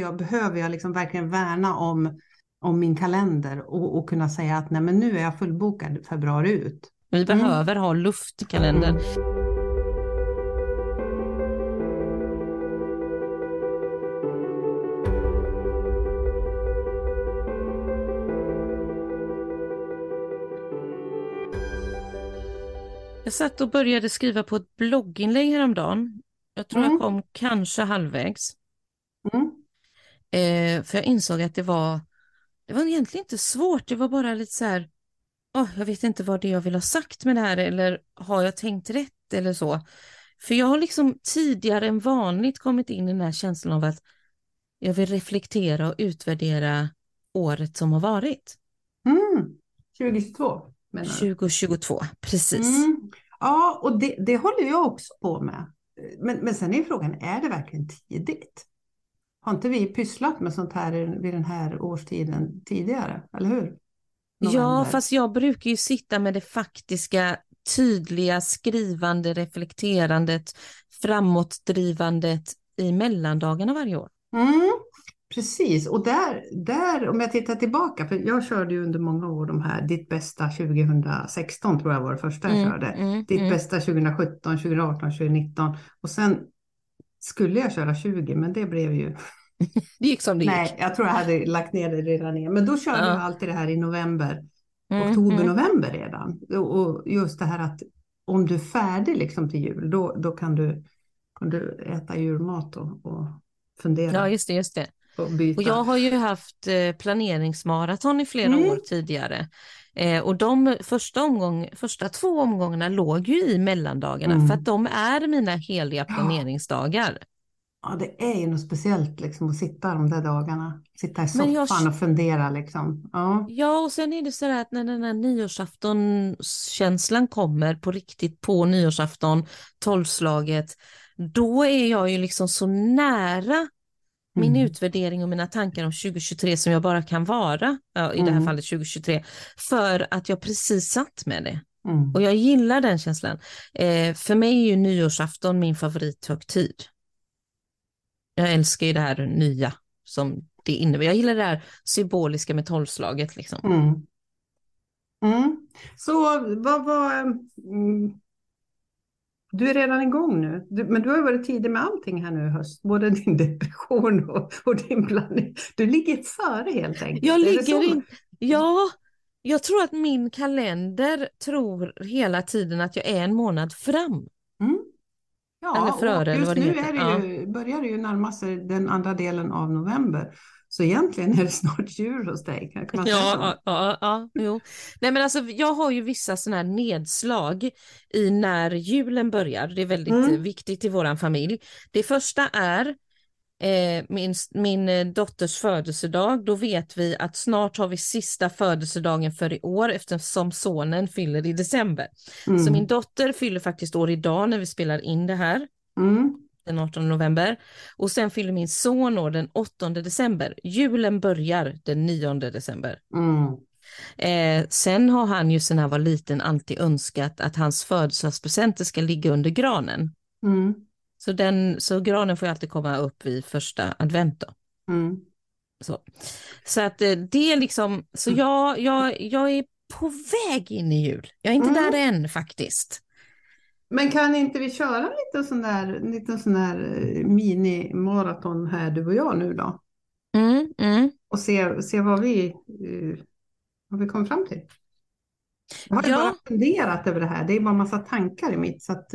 jag, behöver jag liksom verkligen värna om, om min kalender och, och kunna säga att nej men nu är jag fullbokad februari ut. Vi mm. behöver ha luft i kalendern. Jag satt och började skriva på ett blogginlägg häromdagen. Jag tror mm. jag kom kanske halvvägs. Mm. Eh, för jag insåg att det var, det var egentligen inte svårt, det var bara lite så här, oh, jag vet inte vad det är jag vill ha sagt med det här eller har jag tänkt rätt eller så. För jag har liksom tidigare än vanligt kommit in i den här känslan av att jag vill reflektera och utvärdera året som har varit. Mm. 2022? Menar 2022, precis. Mm. Ja, och det, det håller jag också på med. Men, men sen är frågan, är det verkligen tidigt? Har inte vi pysslat med sånt här vid den här årstiden tidigare, eller hur? November. Ja, fast jag brukar ju sitta med det faktiska, tydliga, skrivande, reflekterandet, framåtdrivandet i mellandagarna varje år. Mm. Precis, och där, där, om jag tittar tillbaka, för jag körde ju under många år de här Ditt bästa 2016 tror jag var det första jag mm, körde. Mm, Ditt mm. bästa 2017, 2018, 2019 och sen skulle jag köra 20 men det blev ju... Det gick som det gick. Nej, jag tror jag hade lagt ner det redan ner. Men då körde ja. jag alltid det här i november, mm, oktober, mm. november redan. Och just det här att om du är färdig liksom till jul, då, då kan, du, kan du äta julmat och, och fundera. Ja, just det, just det. Och jag har ju haft eh, planeringsmaraton i flera mm. år tidigare. Eh, och de första, omgång, första två omgångarna låg ju i mellandagarna mm. för att de är mina heliga planeringsdagar. Ja, det är ju något speciellt liksom att sitta de där dagarna. Sitta i soffan jag... och fundera liksom. Ja. ja, och sen är det så att när den här nyårsafton-känslan kommer på riktigt på nyårsafton, tolvslaget, då är jag ju liksom så nära min mm. utvärdering och mina tankar om 2023 som jag bara kan vara, i det här mm. fallet 2023, för att jag precis satt med det. Mm. Och jag gillar den känslan. Eh, för mig är ju nyårsafton min favorithögtid. Jag älskar ju det här nya som det innebär. Jag gillar det här symboliska med tolvslaget. Liksom. Mm. Mm. Så vad var... Mm, du är redan igång nu, du, men du har varit tidig med allting här nu i höst, både din depression och, och din planering. Du ligger före helt enkelt. Jag ligger in, ja, jag tror att min kalender tror hela tiden att jag är en månad fram. Ja, eller och just eller nu är det ju, ja. börjar det ju närma sig den andra delen av november. Så egentligen är det snart jul hos dig. Kan man ja, ja, ja, ja, jo. Nej, men alltså, jag har ju vissa sådana här nedslag i när julen börjar. Det är väldigt mm. viktigt i vår familj. Det första är eh, min, min eh, dotters födelsedag. Då vet vi att snart har vi sista födelsedagen för i år eftersom sonen fyller i december. Mm. Så min dotter fyller faktiskt år idag när vi spelar in det här. Mm den 18 november. Och sen fyller min son år den 8 december. Julen börjar den 9 december. Mm. Eh, sen har han ju sen han var liten alltid önskat att hans födelsedagspresenter ska ligga under granen. Mm. Så, den, så granen får alltid komma upp vid första advent då. Mm. Så. så att eh, det är liksom, så mm. jag, jag, jag är på väg in i jul. Jag är inte mm. där än faktiskt. Men kan inte vi köra lite sån där, lite sån där eh, mini-maraton här du och jag nu då? Mm, mm. Och se, se vad vi, uh, vad vi kommer fram till. Jag har ja. bara funderat över det här, det är bara massa tankar i mitt så att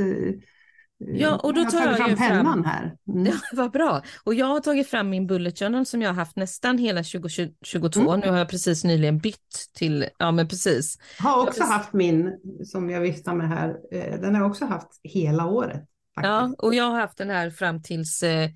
Ja, och då tar jag, fram pennan här. Mm. Ja, vad bra. Och jag har tagit fram min bullet journal som jag har haft nästan hela 2022. Mm. Nu har jag precis nyligen bytt till, ja men precis. Jag har också jag haft min som jag viftar med här. Eh, den har jag också haft hela året. Faktiskt. Ja, och jag har haft den här fram tills eh,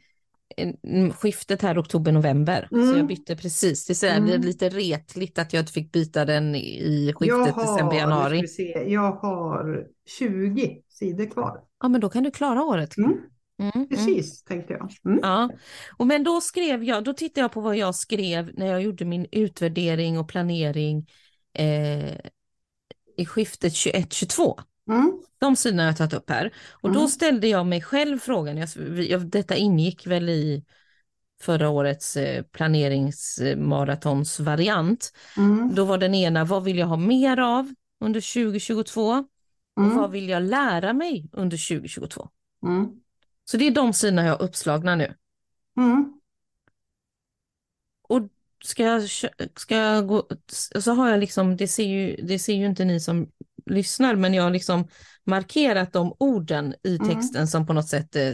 skiftet här oktober-november. Mm. Så jag bytte precis. Det är, mm. lite retligt att jag inte fick byta den i skiftet december-januari. Jag har 20 sidor kvar. Ja, men då kan du klara året. Mm. Mm, mm. Precis, mm. tänkte jag. Mm. Ja, och men då skrev jag, då tittade jag på vad jag skrev när jag gjorde min utvärdering och planering eh, i skiftet 21-22. Mm. De sidorna har jag tagit upp här. Och då ställde jag mig själv frågan, jag, jag, detta ingick väl i förra årets eh, planeringsmaratonsvariant. Mm. Då var den ena, vad vill jag ha mer av under 2022? Mm. Och vad vill jag lära mig under 2022? Mm. Så det är de sidorna jag har uppslagna nu. Mm. Och ska jag, ska jag gå, så har jag liksom, det ser, ju, det ser ju inte ni som lyssnar, men jag har liksom markerat de orden i mm. texten mm. som på något sätt eh,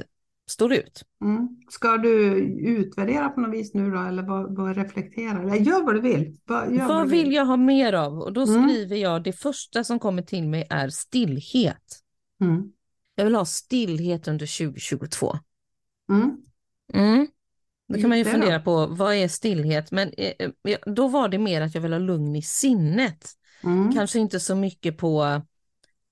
står ut. Mm. Ska du utvärdera på något vis nu då, eller vad, vad reflektera? Eller gör vad du vill. Vad, vad, vad vill jag ha mer av? Och då mm. skriver jag, det första som kommer till mig är stillhet. Mm. Jag vill ha stillhet under 2022. Mm. Mm. Då kan man ju fundera på vad är stillhet, men eh, eh, då var det mer att jag vill ha lugn i sinnet. Mm. Kanske inte så mycket på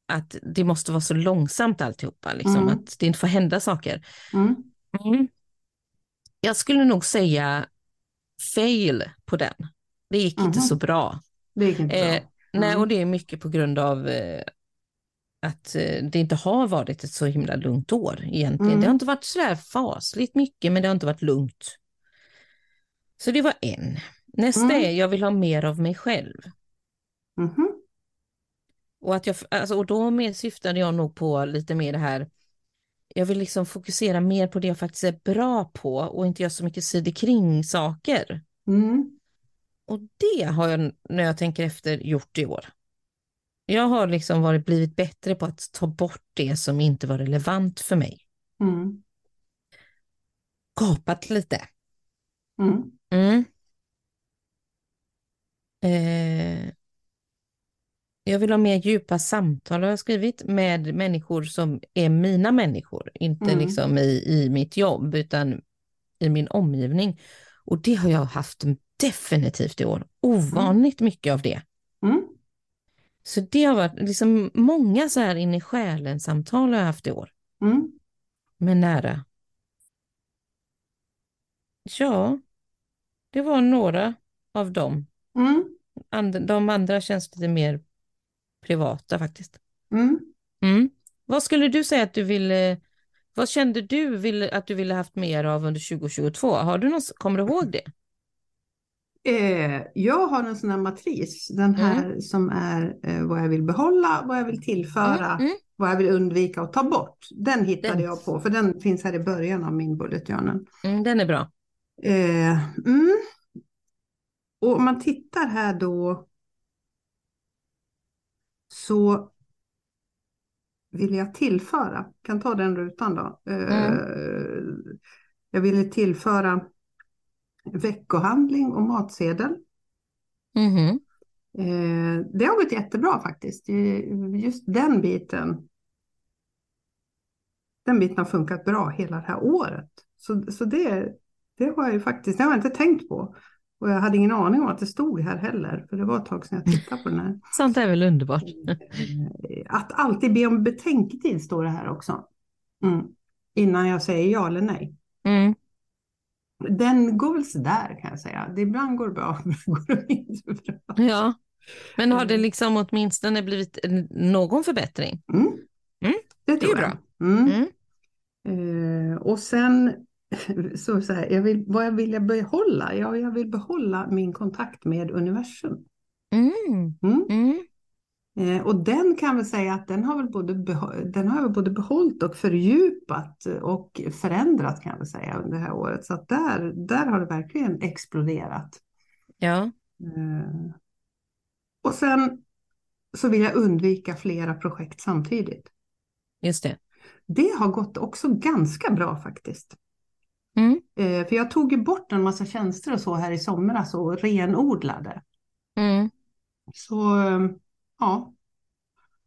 att det måste vara så långsamt alltihopa, liksom, mm. att det inte får hända saker. Mm. Mm. Jag skulle nog säga fail på den. Det gick inte mhm. så bra. Det gick inte bra. Eh, nej, och det är mycket på grund av eh, att eh, det inte har varit ett så himla lugnt år egentligen. Mm. Det har inte varit så där fasligt mycket, men det har inte varit lugnt. Så det var en. Nästa mm. är, jag vill ha mer av mig själv. Mm. Och, att jag, alltså, och då med syftade jag nog på lite mer det här, jag vill liksom fokusera mer på det jag faktiskt är bra på och inte göra så mycket sidor kring saker. Mm. Och det har jag, när jag tänker efter, gjort i år. Jag har liksom varit, blivit bättre på att ta bort det som inte var relevant för mig. Mm. Gapat lite. Mm. Mm. Eh, jag vill ha mer djupa samtal har jag skrivit med människor som är mina människor, inte mm. liksom i, i mitt jobb utan i min omgivning. Och det har jag haft definitivt i år, ovanligt mm. mycket av det. Mm. Så det har varit liksom många så här in i själen samtal har jag haft i år. Mm. Med nära. Ja, det var några av dem. Mm. And, de andra känns lite mer privata faktiskt. Mm. Mm. Vad skulle du säga att du ville, vad kände du ville, att du ville haft mer av under 2022? Har du någon, kommer du ihåg det? Eh, jag har en sån här matris, den här mm. som är eh, vad jag vill behålla, vad jag vill tillföra, mm. mm. vad jag vill undvika och ta bort. Den hittade den. jag på, för den finns här i början av min bullet. Mm, den är bra. Eh, mm. och om man tittar här då så vill jag tillföra, kan ta den rutan då. Eh, mm. Jag ville tillföra veckohandling och matsedel. Mm. Det har gått jättebra faktiskt. Just den biten. Den biten har funkat bra hela det här året. Så, så det, det har jag ju faktiskt, det har jag inte tänkt på. Och jag hade ingen aning om att det stod här heller, för det var ett tag sedan jag tittade på den här. Sånt är väl underbart. Eh, att alltid be om betänketid står det här också. Mm. Innan jag säger ja eller nej. Mm. Den går väl sådär kan jag säga. Det ibland går det bra, ibland går det inte bra. Ja, men har det mm. liksom åtminstone blivit någon förbättring? Mm. Mm. Det, det är bra. Eh, och sen så, så här, jag vill, vad jag vill jag behålla? Ja, jag vill behålla min kontakt med universum. Mm. Mm. Mm. Eh, och den kan vi säga att den har väl både, den har både behållit och fördjupat och förändrat kan vi säga under det här året. Så att där, där har det verkligen exploderat. Ja. Eh, och sen så vill jag undvika flera projekt samtidigt. Just det. Det har gått också ganska bra faktiskt. Mm. Eh, för jag tog ju bort en massa tjänster och så här i somras och renodlade. Mm. Så eh, ja.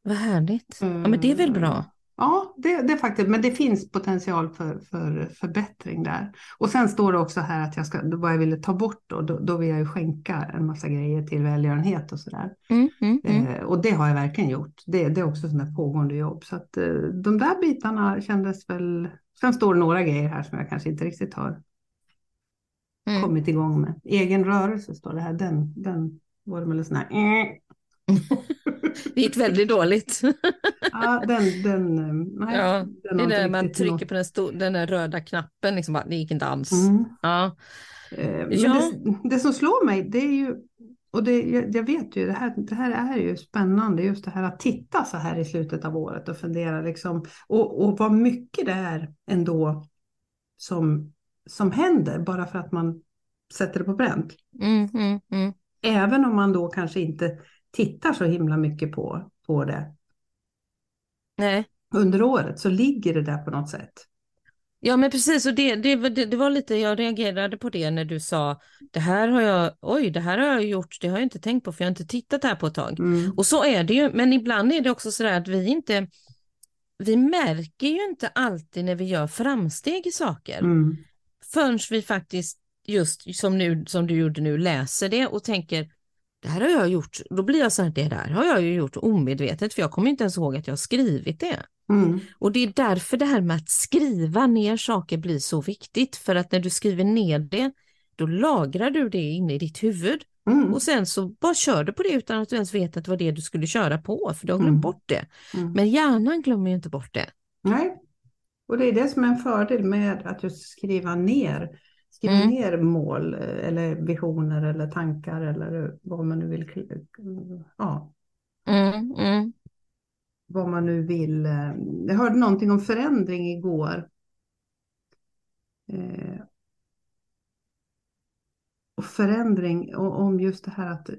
Vad härligt. Ja, men det är väl bra? Ja, det, det faktiskt, men det finns potential för, för förbättring där. Och sen står det också här att jag ska, vad jag ville ta bort då, då, då vill jag ju skänka en massa grejer till välgörenhet och sådär. Mm, mm, mm. eh, och det har jag verkligen gjort. Det, det är också sådana pågående jobb. Så att eh, de där bitarna kändes väl, sen står det några grejer här som jag kanske inte riktigt har mm. kommit igång med. Egen rörelse står det här, den, den var det väl en sån här, det gick väldigt dåligt. ja, den, den, nej, ja, den det är när man trycker på den, stor, den där röda knappen, liksom bara, det gick inte alls. Mm. Ja. Eh, ja. Det, det, som slår mig, det är ju, och det, jag, jag, vet ju, det här, det här är ju spännande, just det här att titta så här i slutet av året och fundera liksom, och, och vad mycket det är ändå som, som händer bara för att man sätter det på pränt. Mm, mm, mm. Även om man då kanske inte tittar så himla mycket på, på det Nej. under året så ligger det där på något sätt. Ja men precis och det, det, det, var lite, jag reagerade på det när du sa det här har jag, oj det här har jag gjort, det har jag inte tänkt på för jag har inte tittat här på ett tag. Mm. Och så är det ju, men ibland är det också så att vi inte, vi märker ju inte alltid när vi gör framsteg i saker. Mm. Förrän vi faktiskt, just som, nu, som du gjorde nu, läser det och tänker det här har jag gjort, då blir jag så här, det där har jag ju gjort omedvetet för jag kommer inte ens ihåg att jag har skrivit det. Mm. Och det är därför det här med att skriva ner saker blir så viktigt, för att när du skriver ner det, då lagrar du det inne i ditt huvud. Mm. Och sen så bara kör du på det utan att du ens vet att det var det du skulle köra på, för du har glömt Mm. bort det. Mm. Men hjärnan glömmer ju inte bort det. Nej, och det är det som är en fördel med att just skriva ner. Skriva Mm. ner mål eh, eller visioner eller tankar eller vad man nu vill. Ja, Mm, mm. Vad man nu vill. eh, Jag hörde någonting om förändring igår. Eh, och förändring och om just det här att,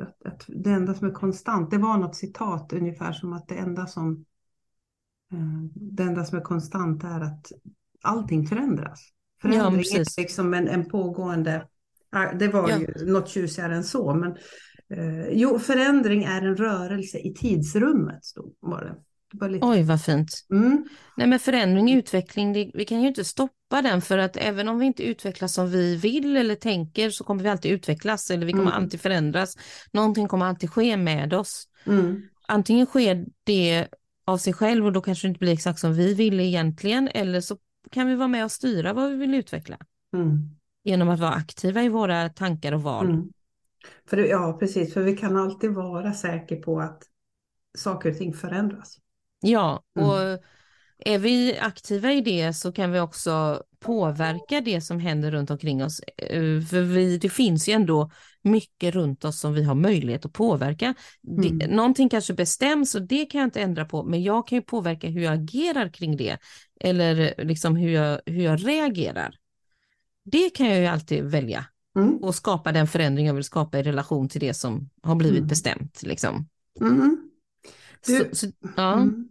att, att det enda som är konstant, det var något citat ungefär som att det enda som eh, det enda som är konstant är att allting förändras. Förändring är precis. liksom en, en pågående, ja, det var Ja. ju något tjusigare än så, men eh, jo, förändring är en rörelse i tidsrummet, stod, var det. det var lite, Oj, vad fint. mm, Nej, men förändring, utveckling, det, vi kan ju inte stoppa den för att även om vi inte utvecklas som vi vill eller tänker så kommer vi alltid utvecklas eller vi kommer Mm. alltid förändras. Någonting kommer alltid ske med oss. mm, Antingen sker det av sig själv och då kanske det inte blir exakt som vi ville egentligen eller så kan vi vara med och styra vad vi vill utveckla mm, genom att vara aktiva i våra tankar och val. mm. För det, ja, precis, för vi kan alltid vara säkra på att saker och ting förändras. Ja, Mm. och är vi aktiva i det så kan vi också påverka det som händer runt omkring oss. Eh, För vi, det finns ju ändå mycket runt oss som vi har möjlighet att påverka. Det, Mm. någonting kanske bestäms och det kan jag inte ändra på, men jag kan ju påverka hur jag agerar kring det eller liksom hur jag, hur jag reagerar. Det kan jag ju alltid välja Mm, och skapa den förändring jag vill skapa i relation till det som har blivit Mm. bestämt. Liksom. mm, Du- Så, så, ja. mm.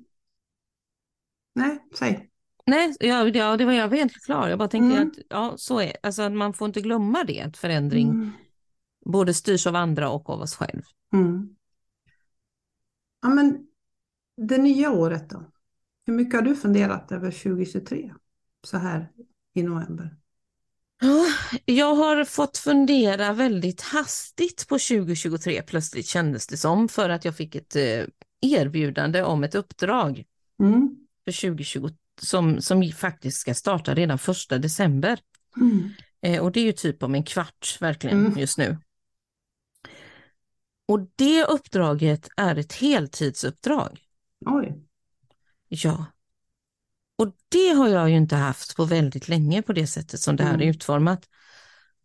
Nej, säg. Nej, ja, ja, det var jag var egentligen klar. Jag bara tänkte Mm. att ja, så är alltså, man får inte glömma det, att förändring Mm. både styrs av andra och av oss själv. Ja, men det nya året då? Hur mycket har du funderat över 2023 så här i november? Ja, jag har fått fundera väldigt hastigt på 2023 plötsligt kändes det som för att jag fick ett eh, erbjudande om ett uppdrag Mm. för 2020 som, som faktiskt ska starta redan första december. Mm. Eh, och det är ju typ om en kvart verkligen Mm. just nu. Och det uppdraget är ett heltidsuppdrag. Oj. Ja. Och det har jag ju inte haft på väldigt länge på det sättet som det här är Mm. utformat.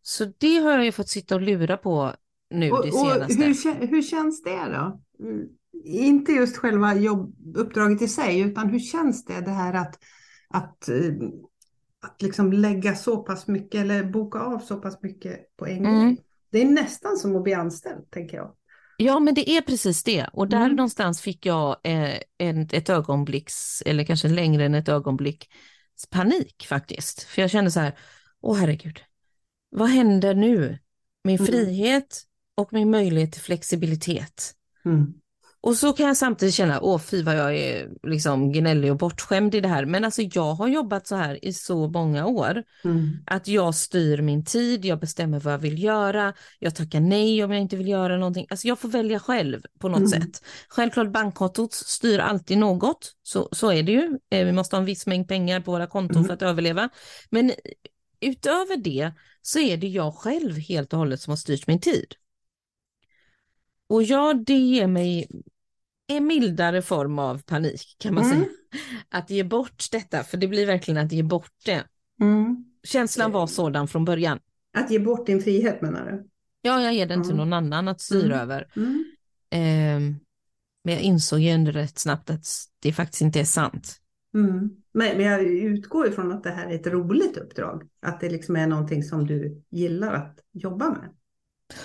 Så det har jag ju fått sitta och lura på nu Och, det och senaste. hur, kä- hur känns det då? Mm. Inte just själva jobbuppdraget i sig, utan hur känns det, det här att, att, eh, att liksom lägga så pass mycket eller boka av så pass mycket på en Mm. gång? Det är nästan som att bli anställd, tänker jag. Ja, men det är precis det. Och där Mm. någonstans fick jag eh, en, ett ögonblicks, eller kanske längre än ett ögonblick, panik faktiskt. För jag kände så här, åh herregud, vad händer nu? Min Mm. frihet och min möjlighet till flexibilitet. Mm. Och så kan jag samtidigt känna, åh fy vad jag är liksom gnällig och bortskämd i det här. Men alltså jag har jobbat så här i så många år. Mm. Att jag styr min tid, jag bestämmer vad jag vill göra, jag tackar nej om jag inte vill göra någonting. Alltså jag får välja själv på något Mm. sätt. Självklart bankkontot styr alltid något, så, så är det ju. Eh, Vi måste ha en viss mängd pengar på våra konton Mm. för att överleva. Men utöver det så är det jag själv helt och hållet som har styrt min tid. Och ja, det ger mig en mildare form av panik kan man mm. säga. Att ge bort detta, för det blir verkligen att ge bort det. Mm. Känslan var sådan från början. Att ge bort din frihet menar du? Ja, jag ger den till någon annan att styra mm. över. Eh, men jag insåg ju ändå rätt snabbt att det faktiskt inte är sant. Mm. Men, men jag utgår ifrån att det här är ett roligt uppdrag. Att det liksom är någonting som du gillar att jobba med.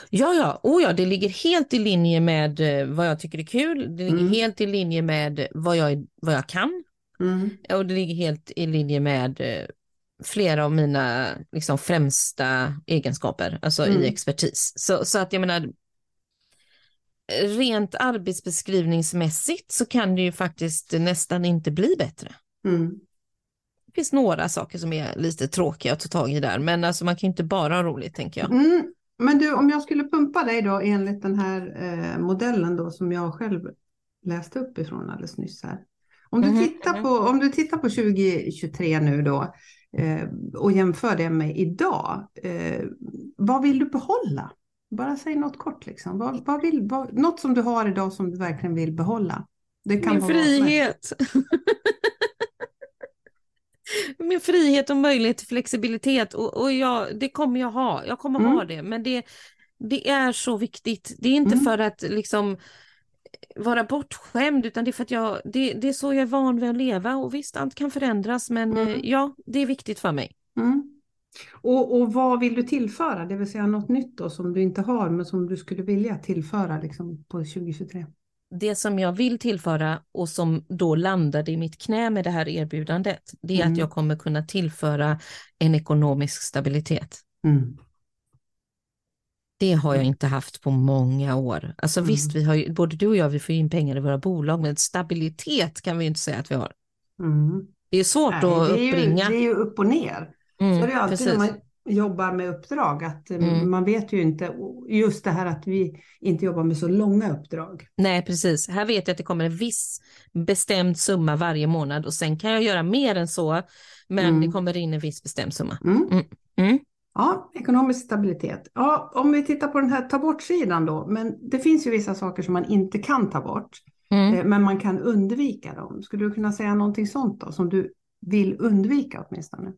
Ja, ja, oh ja, det ligger helt i linje med eh, vad jag tycker är kul. Det ligger mm. helt i linje med vad jag, vad jag kan. Mm. Och det ligger helt i linje med eh, flera av mina liksom, främsta egenskaper, alltså mm. i expertis. Så, så att jag menar, rent arbetsbeskrivningsmässigt så kan det ju faktiskt nästan inte bli bättre. Mm. Det finns några saker som är lite tråkiga att ta tag i där, men alltså man kan inte bara ha roligt tänker jag. Mm. Men du, om jag skulle pumpa dig då enligt den här eh, modellen då som jag själv läste upp ifrån alldeles nyss här. Om du, mm -hmm. tittar, på, om du tittar på 2023 nu då eh, och jämför det med idag, eh, vad vill du behålla? Bara säg något kort liksom. Vad, vad vill, vad, något som du har idag som du verkligen vill behålla. Det kan Min frihet. Min frihet och möjlighet till flexibilitet och, och jag, det kommer jag ha. Jag kommer mm. ha det, men det, det är så viktigt. Det är inte mm. för att liksom vara bortskämd utan det är för att jag, det, det, är så jag är van vid att leva och visst allt kan förändras men mm. Eh, ja, det är viktigt för mig. Mm. Och, och vad vill du tillföra, det vill säga något nytt då som du inte har men som du skulle vilja tillföra liksom, på 2023? Det som jag vill tillföra och som då landade i mitt knä med det här erbjudandet, det är mm. att jag kommer kunna tillföra en ekonomisk stabilitet. Mm. Det har jag inte haft på många år. Alltså mm. visst, vi har ju, både du och jag, vi får in pengar i våra bolag, men stabilitet kan vi inte säga att vi har. Mm. Det är svårt Nej, att uppbringa. Det är ju upp och ner. Mm, så är det alltid precis. när man jobbar med uppdrag, att eh, mm. man vet ju inte, just det här att vi inte jobbar med så långa uppdrag. Nej, precis. Här vet jag att det kommer en viss bestämd summa varje månad och sen kan jag göra mer än så, men mm. det kommer in en viss bestämd summa. Mm. Mm. Mm. Ja, ekonomisk stabilitet. Ja, om vi tittar på den här ta bort-sidan då, men det finns ju vissa saker som man inte kan ta bort, eh, men man kan undvika dem. Skulle du kunna säga någonting sånt då, som du vill undvika åtminstone?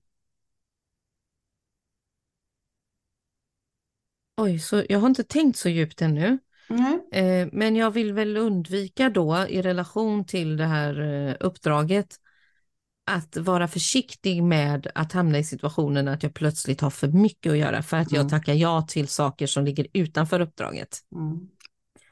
Oj, så jag har inte tänkt så djupt ännu. Mm. Men jag vill väl undvika då i relation till det här eh, uppdraget att vara försiktig med att hamna i situationen att jag plötsligt har för mycket att göra för att jag mm. tackar ja till saker som ligger utanför uppdraget. Mm.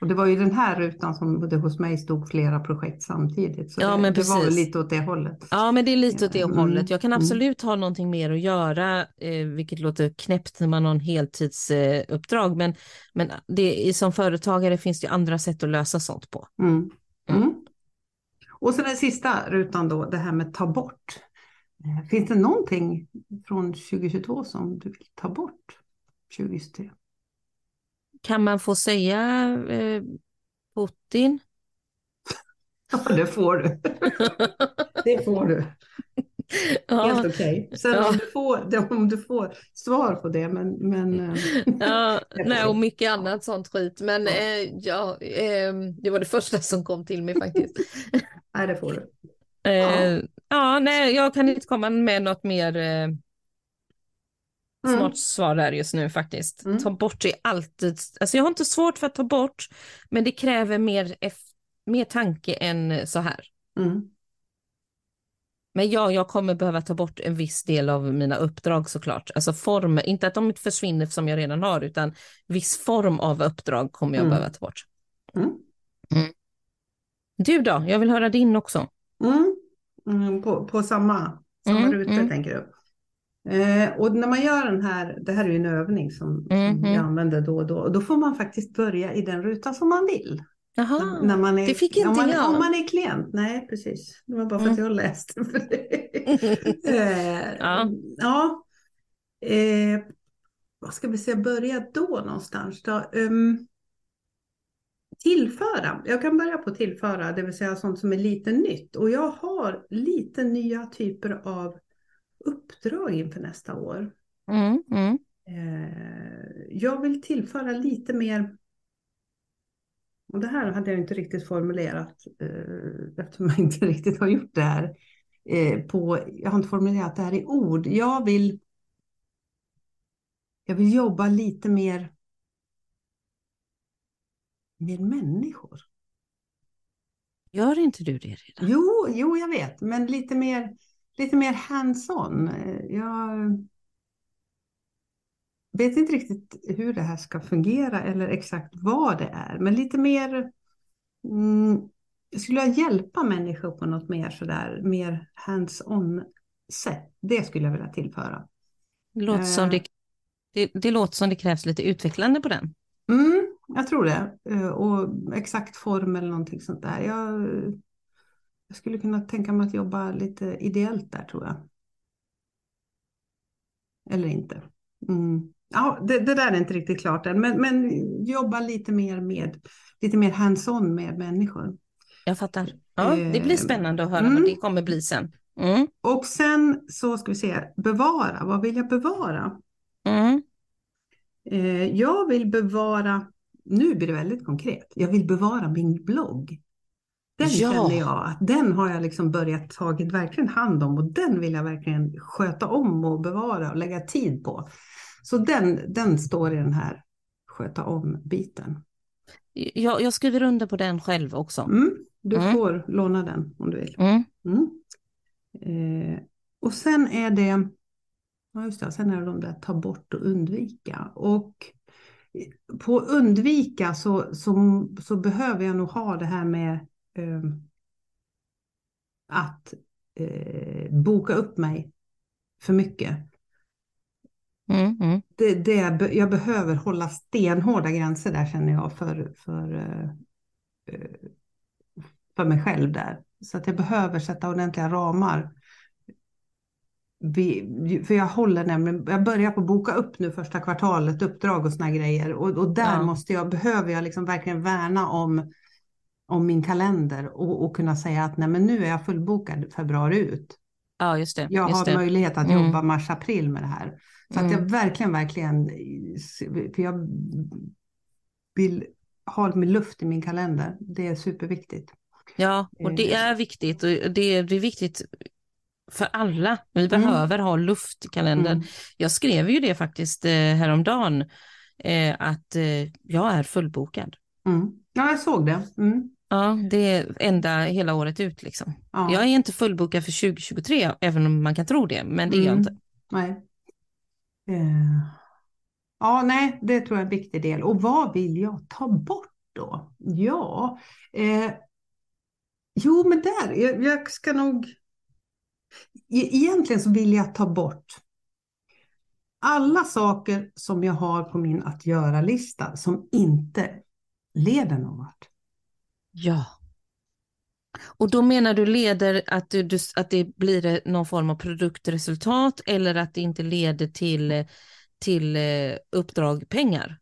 Och det var ju den här rutan som det hos mig stod flera projekt samtidigt. Så ja, det, men det var lite åt det hållet. Ja, men det är lite åt det mm. hållet. Jag kan mm. absolut ha någonting mer att göra, eh, vilket låter knäppt när man har en heltidsuppdrag. Eh, men men det, som företagare finns det andra sätt att lösa sånt på. Mm. mm. mm. Och så den sista rutan då, det här med ta bort. Eh, finns det någonting från 2022 som du vill ta bort 2023? Kan man få säga eh, Putin? Ja, det får du. det får du. Ja. Helt okej. Okay. Sen ja. om, du får, om du får svar på det, men... men eh, ja, nej, och mycket annat sånt skit. Men ja, eh, ja eh, det var det första som kom till mig faktiskt. nej, det får du. Eh, ja. nej, jag kan inte komma med något mer eh, Mm. Smart svar där just nu faktiskt. Mm. Ta bort är alltid, alltså jag har inte svårt för att ta bort, men det kräver mer, mer tanke än så här. Mm. Men ja, jag kommer behöva ta bort en viss del av mina uppdrag såklart. Alltså form, inte att de försvinner som jag redan har, utan viss form av uppdrag kommer jag mm. behöva ta bort. Mm. Mm. Du då? Jag vill höra din också. Mm. På, på samma, samma ruta tänker du? Eh, och när man gör den här, det här är ju en övning som, mm, som jag mm. använder då och då, och då får man faktiskt börja i den rutan som man vill. Jaha, när man är, det fick inte om man, jag. Om man är klient, nej precis. Det var bara för mm. att jag läste för det. eh, ja. ja. Eh, vad ska vi säga, börja då någonstans då? Um, tillföra, jag kan börja på tillföra, det vill säga sånt som är lite nytt. Och jag har lite nya typer av uppdrag inför nästa år. Mm, mm. Eh, jag vill tillföra lite mer och det här hade jag inte riktigt formulerat eh, eftersom jag inte riktigt har gjort det här. Eh, på, jag har inte formulerat det här i ord. Jag vill, jag vill jobba lite mer med människor. Gör inte du det redan? Jo, jo, jag vet, men lite mer, lite mer hands-on. Jag vet inte riktigt hur det här ska fungera eller exakt vad det är, men lite mer mm, jag skulle vilja hjälpa människor på något mer sådär, mer hands-on sätt. Det skulle jag vilja tillföra. Det låter, som eh. det, det, det, låter som det krävs lite utvecklande på den. Mm, jag tror det. Eh, och exakt form eller någonting sånt där. Jag, jag skulle kunna tänka mig att jobba lite ideellt där tror jag. Eller inte. Mm. Ja, det, det, där är inte riktigt klart än, men, men jobba lite mer med lite mer hands-on med människor. Jag fattar. Ja, det blir eh, spännande att höra mm. vad det kommer bli sen. Mm. Och sen så ska vi se, bevara, vad vill jag bevara? Mm. Eh, jag vill bevara, nu blir det väldigt konkret, jag vill bevara min blogg. Den ja. känner jag att den har jag liksom börjat tagit verkligen hand om och den vill jag verkligen sköta om och bevara och lägga tid på. Så den, den står i den här sköta om-biten. Jag, jag skriver under på den själv också. Mm, du mm. får låna den om du vill. Mm. mm. Eh, och sen är det, ja just det, sen är det de där ta bort och undvika. Och på undvika så, så, så behöver jag nog ha det här med att eh, boka upp mig för mycket. Mm, mm. Det, det, jag behöver hålla stenhårda gränser där känner jag för, för, eh, för mig själv där. Så att jag behöver sätta ordentliga ramar. Vi, för jag håller nämligen, jag börjar på boka upp nu första kvartalet, uppdrag och såna grejer. Och, och där ja. måste jag, behöver jag liksom verkligen värna om, om min kalender och, och kunna säga att nej men nu är jag fullbokad februari ut. Ja, just det. Jag just har det. möjlighet att mm. jobba mars-april med det här. Så mm. att jag mm. verkligen, verkligen, för jag vill ha med luft i min kalender. Det är superviktigt. Ja, och det eh. är viktigt och det är, det är viktigt för alla. Vi mm. behöver ha luft i kalendern. Mm. Jag skrev ju det faktiskt eh, häromdagen, eh, att jag är fullbokad. Mm. Ja, jag såg det. Mm. Ja, det är enda hela året ut liksom. Ja. Jag är inte fullbokad för 2023, även om man kan tro det, men det är jag mm. inte. Nej. Eh. Ja, nej, det tror jag är en viktig del. Och vad vill jag ta bort då? Ja, eh, jo, men där, jag, jag ska nog... E egentligen så vill jag ta bort alla saker som jag har på min att göra-lista som inte leder någon vart. Ja. Och då menar du leder att, du, att det blir någon form av produktresultat eller att det inte leder till, till eh, uppdrag pengar?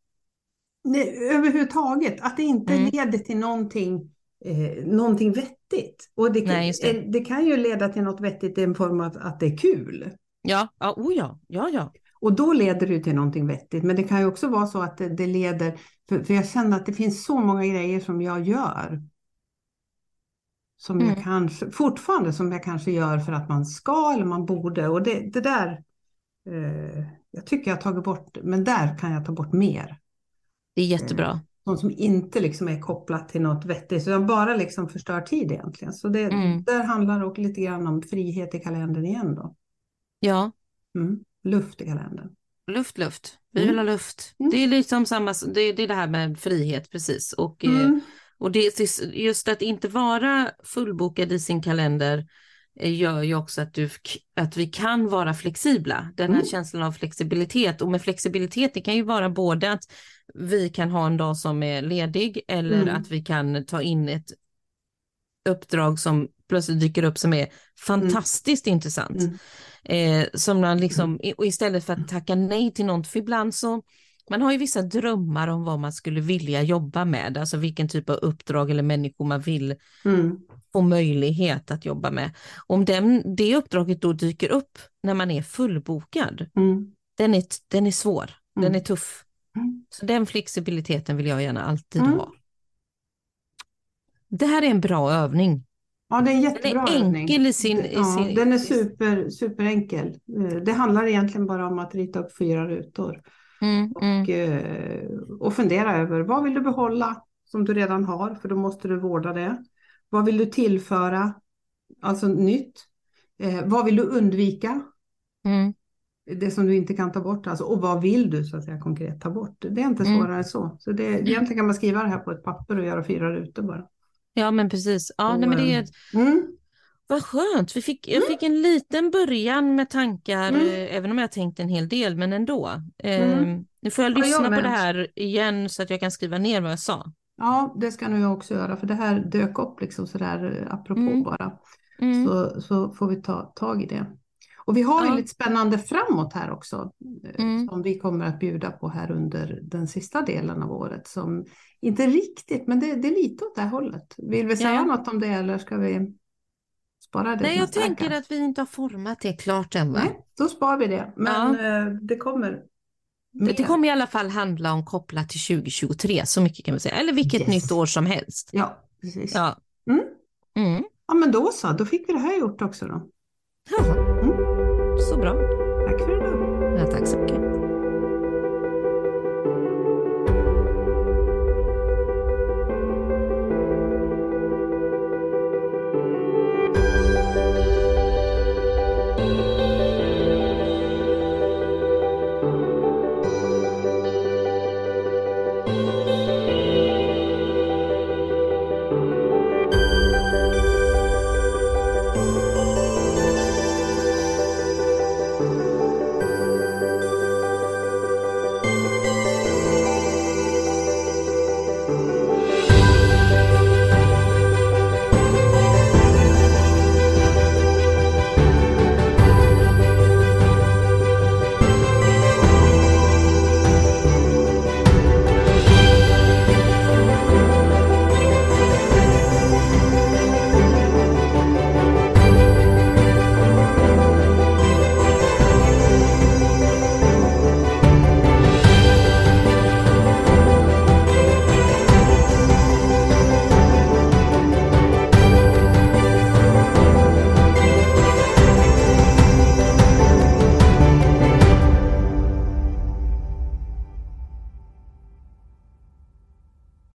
Nej, överhuvudtaget, att det inte mm. leder till någonting, eh, någonting vettigt. Och det kan, Nej, det. Eh, det. kan ju leda till något vettigt i en form av att det är kul. Ja, ja, oh ja, ja, ja. Och då leder det till någonting vettigt. Men det kan ju också vara så att det, det leder, för, för, jag känner att det finns så många grejer som jag gör. Som mm. jag kanske, fortfarande som jag kanske gör för att man ska eller man borde. Och det, det där, eh, jag tycker jag har tagit bort, men där kan jag ta bort mer. Det är jättebra. Eh, sånt som inte liksom är kopplat till något vettigt, utan bara liksom förstör tid egentligen. Så det, mm. där handlar det också lite grann om frihet i kalendern igen då. Ja. Mm. Luft i kalendern. Luft, luft. Vi vill mm. ha luft. Mm. Det är liksom samma, det, det, är det här med frihet precis. Och, eh, mm. och det, just att inte vara fullbokad i sin kalender eh, gör ju också att, du, att vi kan vara flexibla. Den här mm. känslan av flexibilitet. Och med flexibilitet det kan ju vara både att vi kan ha en dag som är ledig eller mm. att vi kan ta in ett uppdrag som plötsligt dyker upp som är fantastiskt mm. intressant. Mm. Eh, som man liksom, och istället för att tacka nej till något, för ibland så, man har ju vissa drömmar om vad man skulle vilja jobba med, alltså vilken typ av uppdrag eller människor man vill mm. få möjlighet att jobba med. Om den, det uppdraget då dyker upp när man är fullbokad, mm. den, är, den är svår, den mm. är tuff. Mm. Så den flexibiliteten vill jag gärna alltid mm. ha. det här är en bra övning. Ja, det är en jättebra den är övning. enkel i sin... I ja, sin... Den är super, superenkel. Eh, det handlar egentligen bara om att rita upp fyra rutor. Mm, och, mm. och fundera över vad vill du behålla som du redan har, för då måste du vårda det. Vad vill du tillföra, alltså nytt? Eh, vad vill du undvika? Mm. Det som du inte kan ta bort, alltså, och vad vill du så att säga konkret ta bort? Det är inte mm. svårare än så. så det, egentligen kan man skriva det här på ett papper och göra fyra rutor bara. Ja men precis. Ja, och, nej, men det är... Mm. Vad skönt, vi fick, jag mm. fick en liten början med tankar, mm. Eh, även om jag tänkt en hel del, men ändå. Eh, nu får jag lyssna ja, jag på det här igen så att jag kan skriva ner vad jag sa. Ja, det ska nog jag också göra, för det här dök upp liksom sådär eh, apropå mm. bara. Mm. Så, så får vi ta tag i det. Och vi har ja. ju lite spännande framåt här också, eh, mm. som vi kommer att bjuda på här under den sista delen av året, som inte riktigt, men det, det är lite åt det här hållet. Vill vi säga ja. något om det eller ska vi spara det? Nej, jag tänker att vi inte har format det klart än. Va? Nej, då sparar vi det, men ja. Eh, det kommer Mer. Det kommer i alla fall handla om kopplat till 2023, så mycket kan vi säga. Eller vilket yes. nytt år som helst. Ja, precis. Ja. Mm. Mm. ja, men då så, då fick vi det här gjort också då. Mm. Så bra. Tack för idag. Ja, tack så mycket.